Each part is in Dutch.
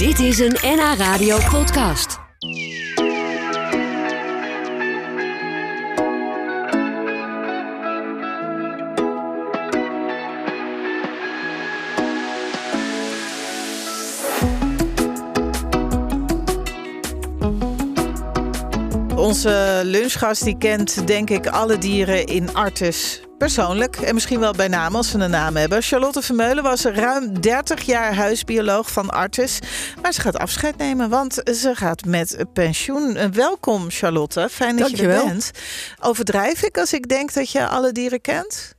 Dit is een NH Radio podcast. Onze lunchgast die kent denk ik alle dieren in Artes persoonlijk. En misschien wel bij naam als ze een naam hebben. Charlotte Vermeulen was ruim 30 jaar huisbioloog van Artes. Maar ze gaat afscheid nemen, want ze gaat met pensioen. Welkom Charlotte, fijn dat je er bent. Overdrijf ik als ik denk dat je alle dieren kent?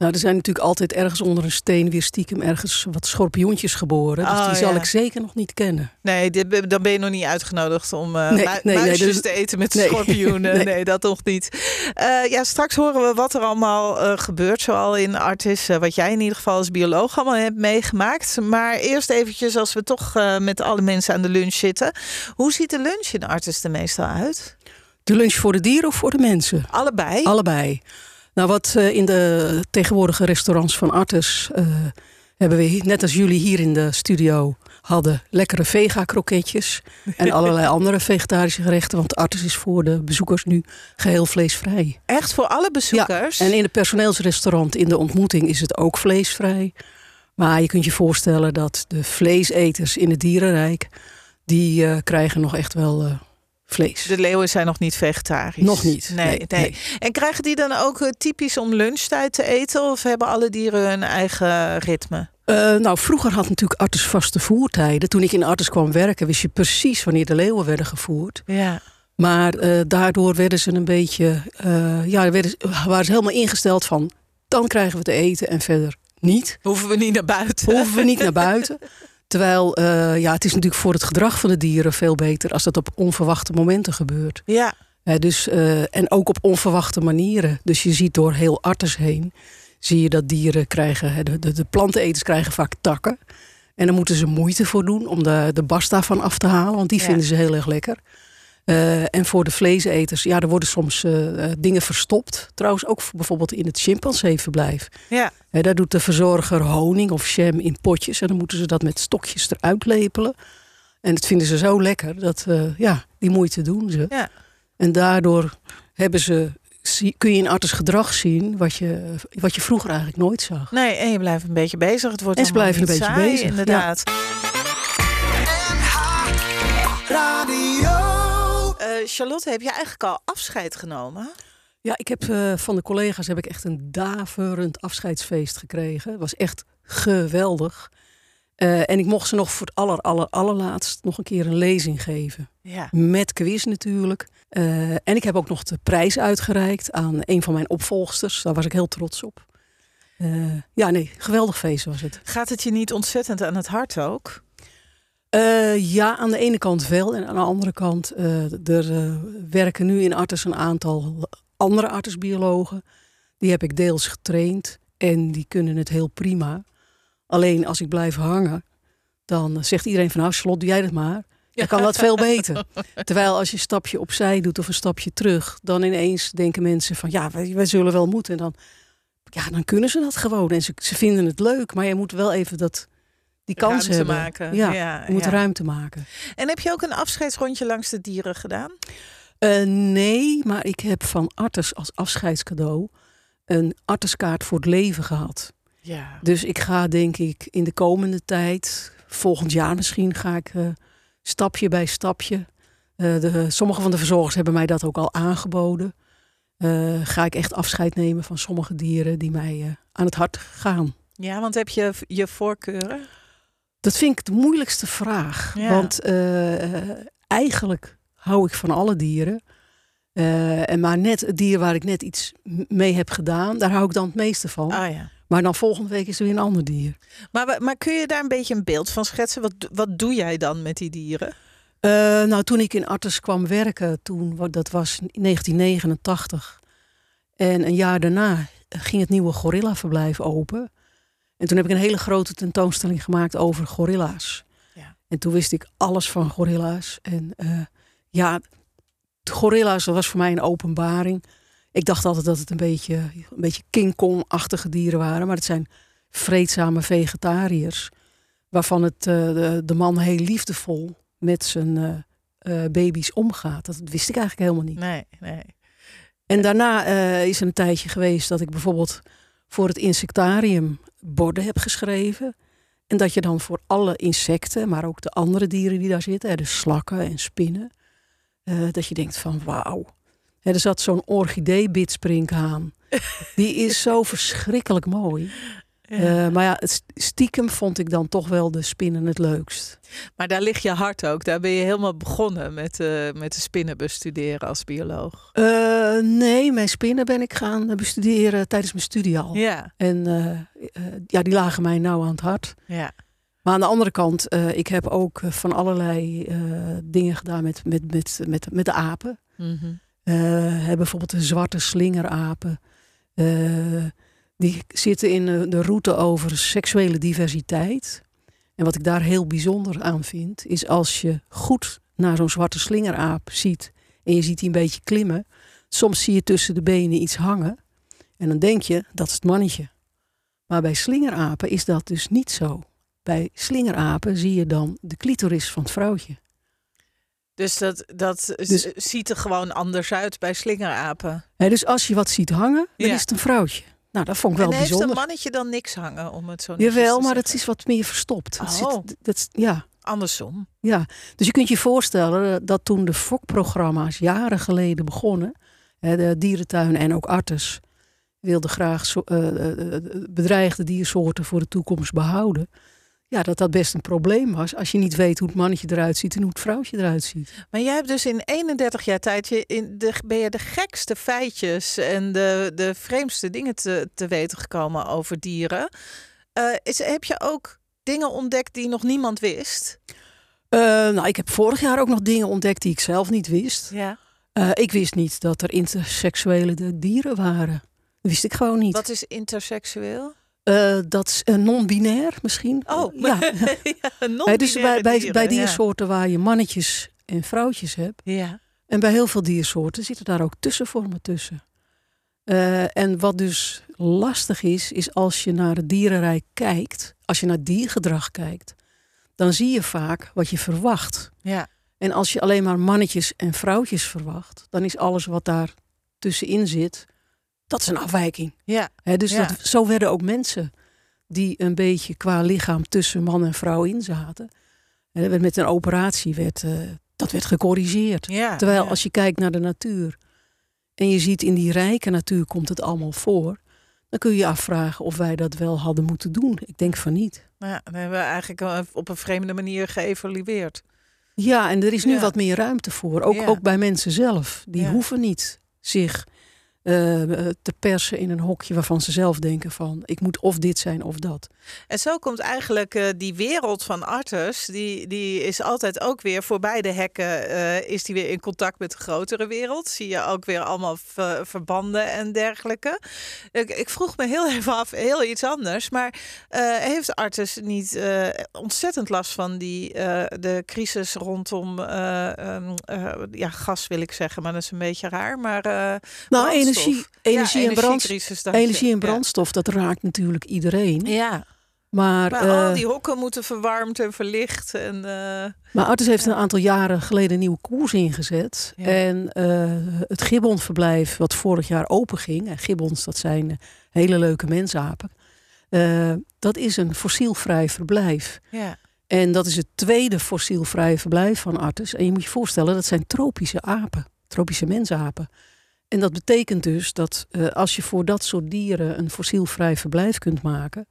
Nou, er zijn natuurlijk altijd ergens onder een steen weer stiekem ergens wat schorpioentjes geboren. Dus Oh, die zal ja. ik zeker nog niet kennen. Nee, dit- dan ben je nog niet uitgenodigd om eh Nee, mu- nee, nee, muisjes dus- te eten met schorpioenen. Nee. dat nog niet. Eh, ja, straks horen we wat er allemaal eh, gebeurt, zoal in Artis. wat jij in ieder geval als bioloog allemaal hebt meegemaakt. Maar eerst eventjes, als we toch met alle mensen aan de lunch zitten. Hoe ziet de lunch in Artis er meestal uit? De lunch voor de dieren of voor de mensen? Allebei? Allebei. Nou, wat eh, in de tegenwoordige restaurants van Artes eh, hebben we, net als jullie hier in de studio hadden, lekkere vega-kroketjes en allerlei andere vegetarische gerechten. Want Artes is voor de bezoekers nu geheel vleesvrij. Echt voor alle bezoekers? Ja, en in het personeelsrestaurant in de ontmoeting is het ook vleesvrij. Maar je kunt je voorstellen dat de vleeseters in het dierenrijk, die eh, krijgen nog echt wel vlees. De leeuwen zijn nog niet vegetarisch. Nog niet, Nee, nee, nee, nee. En krijgen die dan ook eh, typisch om lunchtijd te eten? Of hebben alle dieren hun eigen ritme? Eh, nou, vroeger had natuurlijk Artes vaste voertijden. Toen ik in Artes kwam werken, wist je precies wanneer de leeuwen werden gevoerd. Ja. Maar eh, daardoor werden ze een beetje, ja, werden, waren ze helemaal ingesteld van, dan krijgen we te eten en verder niet. Hoeven we niet naar buiten? Hoeven we niet naar buiten. Terwijl, eh, ja, het is natuurlijk voor het gedrag van de dieren veel beter als dat op onverwachte momenten gebeurt. Ja, dus, eh, en ook op onverwachte manieren. Dus je ziet door heel arters heen, zie je dat dieren krijgen, de, de, de planteneters krijgen vaak takken. En dan moeten ze moeite voor doen om de, de bast daarvan af te halen, want die Ja. vinden ze heel erg lekker. Eh, en voor de vleeseters, ja, er worden soms eh, eh, dingen verstopt. Trouwens ook voor- bijvoorbeeld in het chimpanseeverblijf. ja. Hè, daar doet de verzorger honing of jam in potjes. En dan moeten ze dat met stokjes eruit lepelen. En dat vinden ze zo lekker dat, eh, ja, die moeite doen ze. Ja. En daardoor hebben ze, zie- kun je in arters gedrag zien wat je, wat je vroeger eigenlijk nooit zag. Nee, en je blijft een beetje bezig. Het wordt En ze blijven een beetje saai, bezig, Inderdaad. Eh, Charlotte, heb je eigenlijk al afscheid genomen? Ja, ik heb eh, van de collega's heb ik echt een daverend afscheidsfeest gekregen. Het was echt geweldig. Eh, en ik mocht ze nog voor het aller, aller, allerlaatst nog een keer een lezing geven. Ja. Met quiz natuurlijk. Eh, en ik heb ook nog de prijs uitgereikt aan een van mijn opvolgsters. Daar was ik heel trots op. Eh, ja, nee, geweldig feest was het. Gaat het je niet ontzettend aan het hart ook? Eh, ja, aan de ene kant wel. En aan de andere kant, eh, er eh, werken nu in Artes een aantal andere artesbiologen. Die heb ik deels getraind en die kunnen het heel prima. Alleen als ik blijf hangen, dan zegt iedereen van nou, Slot, doe jij dat maar. Dan kan dat veel beter. Terwijl als je een stapje opzij doet of een stapje terug, dan ineens denken mensen van ja, wij, wij zullen wel moeten. En dan, ja, dan kunnen ze dat gewoon. En ze, ze vinden het leuk, maar je moet wel even dat, die kans Ruimte hebben. maken. Ja, Ja, je moet ja. ruimte maken. En heb je ook een afscheidsrondje langs de dieren gedaan? Eh, nee, maar ik heb van Artes als afscheidscadeau een Arteskaart voor het leven gehad. Ja. Dus ik ga denk ik in de komende tijd, volgend jaar misschien, ga ik eh, stapje bij stapje. eh, de, sommige van de verzorgers hebben mij dat ook al aangeboden. Ga ik echt afscheid nemen van sommige dieren die mij aan het hart gaan. Ja, want heb je je voorkeuren? Dat vind ik de moeilijkste vraag. Ja. Want eh, eh, eigenlijk hou ik van alle dieren. Eh, en maar net het dier waar ik net iets mee heb gedaan, daar hou ik dan het meeste van. Ah ja. Maar dan volgende week is er weer een ander dier. Maar, maar kun je daar een beetje een beeld van schetsen? Wat, wat doe jij dan met die dieren? Nou, toen ik in Artes kwam werken, toen, dat was in 1989. En een jaar daarna ging het nieuwe gorillaverblijf open. En toen heb ik een hele grote tentoonstelling gemaakt over gorilla's. Ja. En toen wist ik alles van gorilla's. En eh, ja, gorilla's, dat was voor mij een openbaring. Ik dacht altijd dat het een beetje, een beetje King Kong-achtige dieren waren. Maar het zijn vreedzame vegetariërs. waarvan het, eh, de, de man heel liefdevol met zijn eh, baby's omgaat. Dat wist ik eigenlijk helemaal niet. Nee, nee. En daarna is er een tijdje geweest dat ik bijvoorbeeld voor het insectarium borden heb geschreven. En dat je dan voor alle insecten, maar ook de andere dieren die daar zitten, hè, de slakken en spinnen, eh, dat je denkt van wauw. Hè, er zat zo'n orchidee-bidspringhaan. Die is zo verschrikkelijk mooi. Eh, maar ja, stiekem vond ik dan toch wel de spinnen het leukst. Maar daar ligt je hart ook. Daar ben je helemaal begonnen met, eh, met de spinnen bestuderen als bioloog. Eh, nee, mijn spinnen ben ik gaan bestuderen tijdens mijn studie al. Ja, En ja, die lagen mij nauw aan het hart. ja. Maar aan de andere kant, ik heb ook van allerlei dingen gedaan met, met, met, met, met de apen. Hebben bijvoorbeeld de zwarte slingerapen. Die zitten in eh, de route over seksuele diversiteit. En wat ik daar heel bijzonder aan vind, is als je goed naar zo'n zwarte slingeraap ziet en je ziet die een beetje klimmen, soms zie je tussen de benen iets hangen en dan denk je dat is het mannetje. Maar bij slingerapen is dat dus niet zo. Bij slingerapen zie je dan de clitoris van het vrouwtje. Dus dat, dat Dus- ziet er gewoon anders uit bij slingerapen. Hè, dus als je wat ziet hangen, dan Ja. is het een vrouwtje. Nou, dat vond ik wel en heeft bijzonder. een mannetje dan niks hangen om het zo Jawel, maar het is wat meer verstopt. Oh. zit, dat, is- ja, andersom. ja. Dus je kunt je voorstellen dat toen de fokprogramma's jaren geleden begonnen, de dierentuinen en ook artes wilden graag eh, eh, eh, bedreigde diersoorten voor de toekomst behouden. Ja, dat dat best een probleem was als je niet weet hoe het mannetje eruit ziet en hoe het vrouwtje eruit ziet. Maar jij hebt dus in 31 jaar tijd je in de, ben je de gekste feitjes en de, de vreemdste dingen te, te weten gekomen over dieren. Eh, is, heb je ook dingen ontdekt die nog niemand wist? Eh, nou, ik heb vorig jaar ook nog dingen ontdekt die ik zelf niet wist. Ja. Eh, ik wist niet dat er interseksuele de- dieren waren. Dat wist ik gewoon niet. Wat is interseksueel? Eh, dat is eh, non-binair misschien. Oh, ja. ja, Hè, dus bij, bij, dieren, bij ja. diersoorten waar je mannetjes en vrouwtjes hebt. Ja. En bij heel veel diersoorten zitten daar ook tussenvormen tussen. Eh, en wat dus lastig is, is als je naar het dierenrijk kijkt, als je naar diergedrag kijkt, dan zie je vaak wat je verwacht. Ja. En als je alleen maar mannetjes en vrouwtjes verwacht, dan is alles wat daar tussenin zit, dat is een afwijking. Ja. Dus Ja. dat, zo werden ook mensen die een beetje qua lichaam tussen man en vrouw in zaten. Hè, werd met een operatie werd eh, dat werd gecorrigeerd. Ja. Terwijl ja. als je kijkt naar de natuur en je ziet in die rijke natuur komt het allemaal voor, dan kun je je afvragen of wij dat wel hadden moeten doen. Ik denk van niet. Ja, dan hebben we eigenlijk op een vreemde manier geëvalueerd. Ja, en er is nu wat meer ruimte voor. Ook, ook bij mensen zelf. Die hoeven niet zich te persen in een hokje waarvan ze zelf denken van ik moet of dit zijn of dat. En zo komt eigenlijk eh, die wereld van arters, die, die is altijd ook weer voorbij de hekken, eh, is die weer in contact met de grotere wereld. Zie je ook weer allemaal ver- verbanden en dergelijke. Ik, ik vroeg me heel even af, heel iets anders, maar eh, heeft arters niet eh, ontzettend last van die, eh, de crisis rondom eh, ehm, eh, ja, gas wil ik zeggen, maar dat is een beetje raar. Maar eh, Nou. Energie, energie, Ja, en, brand, energiecrisis, dacht je. energie en Ja. brandstof, dat raakt natuurlijk iedereen. Ja, Maar, maar al eh, die hokken moeten verwarmd en verlicht. En, eh, Maar Artis heeft een aantal jaren geleden een nieuwe koers ingezet. Ja. En eh, het gibbonverblijf, wat vorig jaar open ging. En gibbons, dat zijn hele leuke mensapen. eh, dat is een fossielvrij verblijf. ja. En dat is het tweede fossielvrije verblijf van Artis. En je moet je voorstellen, dat zijn tropische apen. Tropische mensapen. En dat betekent dus dat eh, als je voor dat soort dieren een fossielvrij verblijf kunt maken...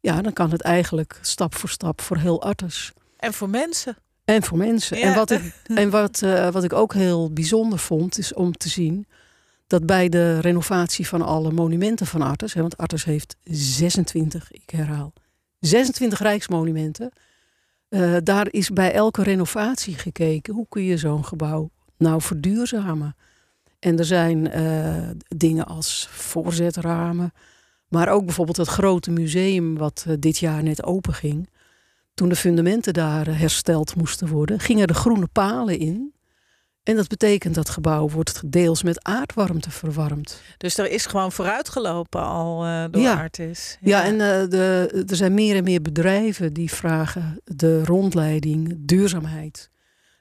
ja, dan kan het eigenlijk stap voor stap voor heel Artis. En voor mensen. En voor mensen. Ja. En, wat ik, en wat, eh, wat ik ook heel bijzonder vond, is om te zien dat bij de renovatie van alle monumenten van Artes, hè, want Artes heeft 26, ik herhaal, 26 rijksmonumenten. eh, daar is bij elke renovatie gekeken, hoe kun je zo'n gebouw nou verduurzamen? En er zijn eh, dingen als voorzetramen, maar ook bijvoorbeeld het grote museum wat eh, dit jaar net open ging toen de fundamenten daar eh, hersteld moesten worden, gingen de groene palen in. En dat betekent dat gebouw wordt deels met aardwarmte verwarmd. Dus er is gewoon vooruitgelopen al uh, door Ja. Artis. Ja, en de, er zijn meer en meer bedrijven die vragen de rondleiding, duurzaamheid,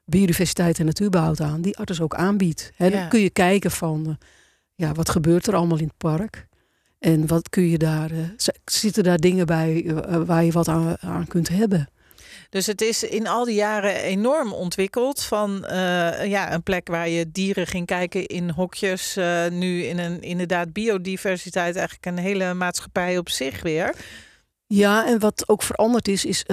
biodiversiteit en natuurbehoud aan, die Artis ook aanbiedt. Ja. Dan kun je kijken van, eh, ja, wat gebeurt er allemaal in het park? En wat kun je daar, eh, zitten daar dingen bij eh, waar je wat aan, aan kunt hebben? Dus het is in al die jaren enorm ontwikkeld. Van ja, een plek waar je dieren ging kijken in hokjes. nu in een inderdaad biodiversiteit eigenlijk een hele maatschappij op zich weer. Ja, en wat ook veranderd is, is,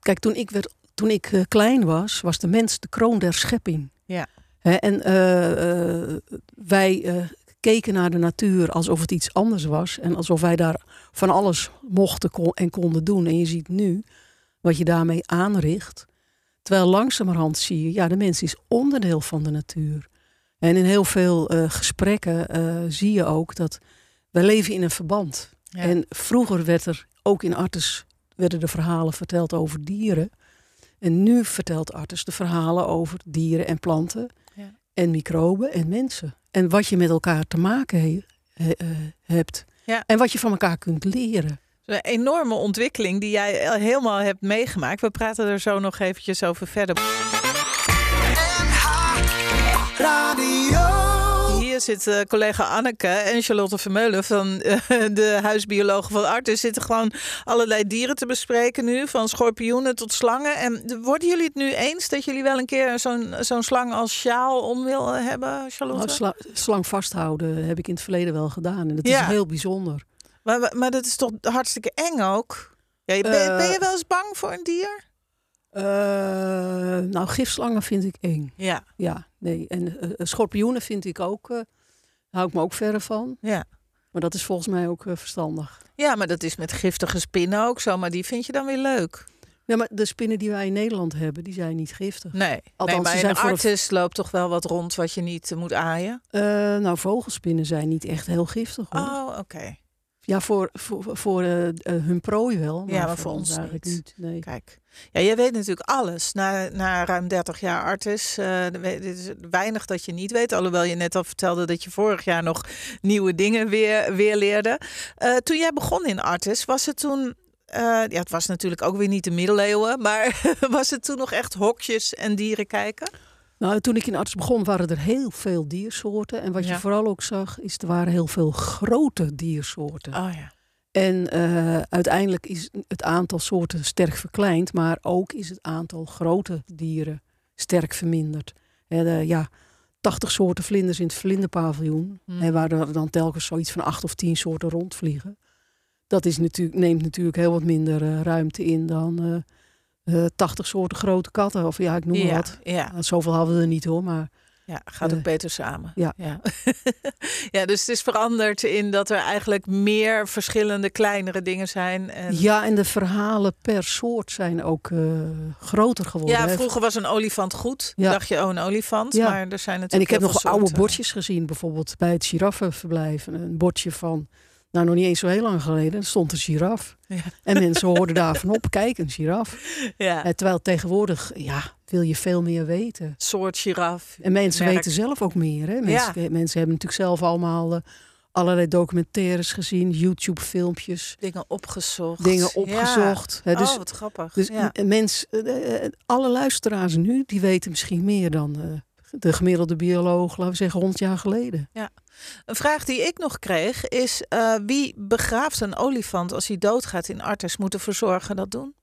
kijk, toen ik, werd, toen ik eh, klein was, was de mens de kroon der schepping. Ja. En eh, eh, wij keken naar de natuur alsof het iets anders was. En alsof wij daar van alles mochten kon- en konden doen. En je ziet nu wat je daarmee aanricht. Terwijl langzamerhand zie je, ja, de mens is onderdeel van de natuur. En in heel veel gesprekken zie je ook dat wij leven in een verband. Ja. En vroeger werd er, ook in Artes, werden de verhalen verteld over dieren. En nu vertelt Artes de verhalen over dieren en planten. Ja. En microben en mensen. En wat je met elkaar te maken he- he- eh, hebt. Ja. En wat je van elkaar kunt leren. Een enorme ontwikkeling die jij al helemaal hebt meegemaakt. We praten er zo nog eventjes over verder. Hier zit eh, collega Anneke en Charlotte Vermeulen van eh, de huisbiologen van Artis. Zitten gewoon allerlei dieren te bespreken nu. Van schorpioenen tot slangen. En worden jullie het nu eens dat jullie wel een keer zo'n zo'n slang als sjaal om willen hebben, Charlotte? Nou, sla- slang vasthouden heb ik in het verleden wel gedaan. En dat Ja. is heel bijzonder. Maar, maar dat is toch hartstikke eng ook? Ja, ben, Eh, ben je wel eens bang voor een dier? Eh, nou, gifslangen vind ik eng. Ja, Ja, nee. En eh, schorpioenen vind ik ook, eh hou ik me ook verre van. ja. Maar dat is volgens mij ook eh, verstandig. Ja, maar dat is met giftige spinnen ook zo. Maar die vind je dan weer leuk. Ja, maar de spinnen die wij in Nederland hebben, die zijn niet giftig. Nee, Althans, nee maar voor een- artis loopt toch wel wat rond wat je niet eh, moet aaien? Eh, nou, vogelspinnen zijn niet echt heel giftig hoor. Oh, oké. Ja, voor, voor, voor eh, hun prooi wel. Maar, Ja, maar voor ons eigenlijk niet. niet. Nee. Kijk. Ja, jij weet natuurlijk alles. Na, na ruim 30 jaar artis. er is weinig dat je niet weet. Alhoewel je net al vertelde dat je vorig jaar nog nieuwe dingen weer, weer leerde. Toen jij begon in artis, was het toen... ja, het was natuurlijk ook weer niet de middeleeuwen. Maar was het toen nog echt hokjes en dieren kijken? Nou, toen ik in arts begon, waren er heel veel diersoorten. En wat Ja. je vooral ook zag, is er waren heel veel grote diersoorten. Oh ja. En eh, uiteindelijk is het aantal soorten sterk verkleind, maar ook is het aantal grote dieren sterk verminderd. Ja, 80 soorten vlinders in het vlinderpaviljoen. Hmm. En waar er dan telkens zoiets van acht of tien soorten rondvliegen. Dat is natuurlijk, neemt natuurlijk heel wat minder eh, ruimte in dan eh, eh, 80 soorten grote katten. Of ja, ik noem maar wat. ja. Nou, zoveel hadden we er niet hoor, maar Ja, gaat ook Eh, beter samen. ja. Ja. ja, dus het is veranderd in dat er eigenlijk meer verschillende kleinere dingen zijn. En... ja, en de verhalen per soort zijn ook eh, groter geworden. Ja, vroeger was een olifant goed. Ja. Dacht je, oh, een olifant. Ja. Maar er zijn natuurlijk En ik heb nog oude bordjes gezien, bijvoorbeeld bij het giraffenverblijf. Een bordje van, nou nog niet eens zo heel lang geleden, stond een giraf. Ja. En mensen hoorden daarvan op, kijk, een giraf. Ja. Eh, terwijl tegenwoordig, ja, wil je veel meer weten. soort giraf. En mensen Merk. weten zelf ook meer. Hè? Mensen, Ja. mensen hebben natuurlijk zelf allemaal eh, allerlei documentaires gezien, YouTube-filmpjes, Dingen opgezocht. dingen Ja. opgezocht. Hè? Dus, oh, wat grappig. dus ja. mens, eh, alle luisteraars nu, die weten misschien meer dan de gemiddelde bioloog, laten we zeggen, 100 jaar geleden. Een vraag die ik nog kreeg is: eh, wie begraaft een olifant als hij doodgaat in Artes? Moet de verzorger dat doen?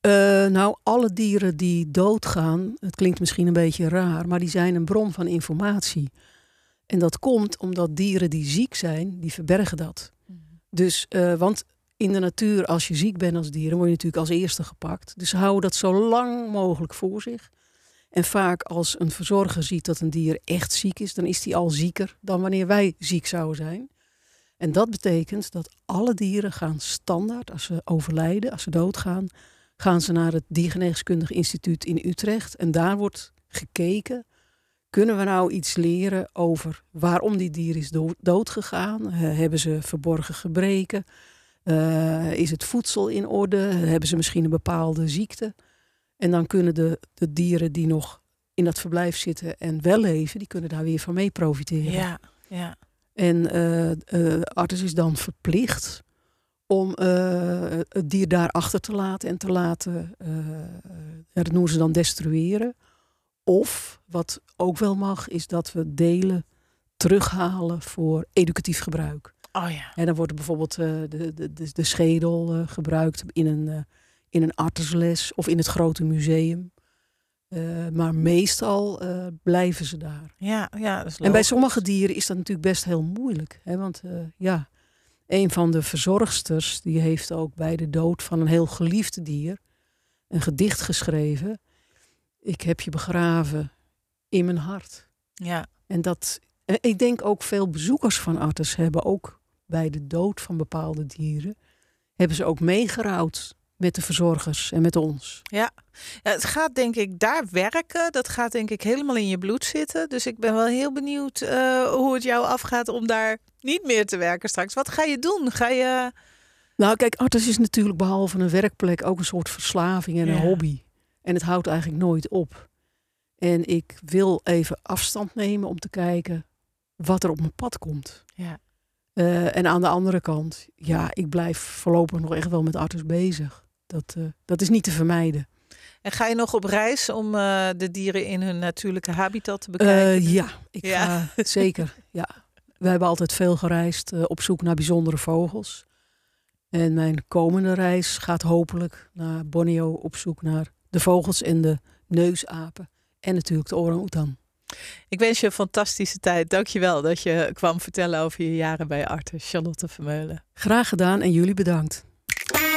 Eh, nou, alle dieren die doodgaan, het klinkt misschien een beetje raar, maar die zijn een bron van informatie. En dat komt omdat dieren die ziek zijn, die verbergen dat. Dus, eh, want in de natuur, als je ziek bent als dier, dan word je natuurlijk als eerste gepakt. Dus ze houden dat zo lang mogelijk voor zich. En vaak als een verzorger ziet dat een dier echt ziek is, dan is die al zieker dan wanneer wij ziek zouden zijn. En dat betekent dat alle dieren gaan standaard, als ze overlijden, als ze doodgaan, gaan ze naar het Diergeneeskundig Instituut in Utrecht. En daar wordt gekeken, kunnen we nou iets leren over waarom die dier is dood, doodgegaan? Eh, hebben ze verborgen gebreken? Eh, is het voedsel in orde? Hebben ze misschien een bepaalde ziekte? En dan kunnen de, de dieren die nog in dat verblijf zitten en wel leven, die kunnen daar weer van mee profiteren. Ja, ja. En eh eh, arts is dan verplicht om eh, het dier daar achter te laten en te laten, dat noemen ze dan destrueren. Of, wat ook wel mag, is dat we delen terughalen voor educatief gebruik. Oh ja. En dan wordt bijvoorbeeld de, de, de, de schedel gebruikt in een, in een artesles of in het grote museum. Eh, maar meestal eh, blijven ze daar. Ja, ja, dat is En bij sommige dieren is dat natuurlijk best heel moeilijk. Hè? Want eh, ja, een van de verzorgsters die heeft ook bij de dood van een heel geliefd dier een gedicht geschreven. Ik heb je begraven in mijn hart. Ja, En dat, ik denk ook veel bezoekers van artes hebben ook bij de dood van bepaalde dieren, hebben ze ook meegerouwd met de verzorgers en met ons. Ja, het gaat denk ik daar werken. Dat gaat denk ik helemaal in je bloed zitten. Dus ik ben wel heel benieuwd eh, hoe het jou afgaat om daar niet meer te werken straks. Wat ga je doen? Ga je... Nou, kijk, artes is natuurlijk behalve een werkplek ook een soort verslaving en een Ja. hobby. En het houdt eigenlijk nooit op. En ik wil even afstand nemen om te kijken wat er op mijn pad komt. Ja. Eh, en aan de andere kant, ja, ik blijf voorlopig nog echt wel met artes bezig. Dat, eh, dat is niet te vermijden. En ga je nog op reis om eh, de dieren in hun natuurlijke habitat te bekijken? Eh, ja, ik Ja. ga zeker. Ja. We hebben altijd veel gereisd op zoek naar bijzondere vogels. En mijn komende reis gaat hopelijk naar Borneo op zoek naar de vogels en de neusapen. En natuurlijk de orang-oetan. Ik wens je een fantastische tijd. Dankjewel dat je kwam vertellen over je jaren bij Artes. Charlotte Vermeulen. Graag gedaan en jullie bedankt.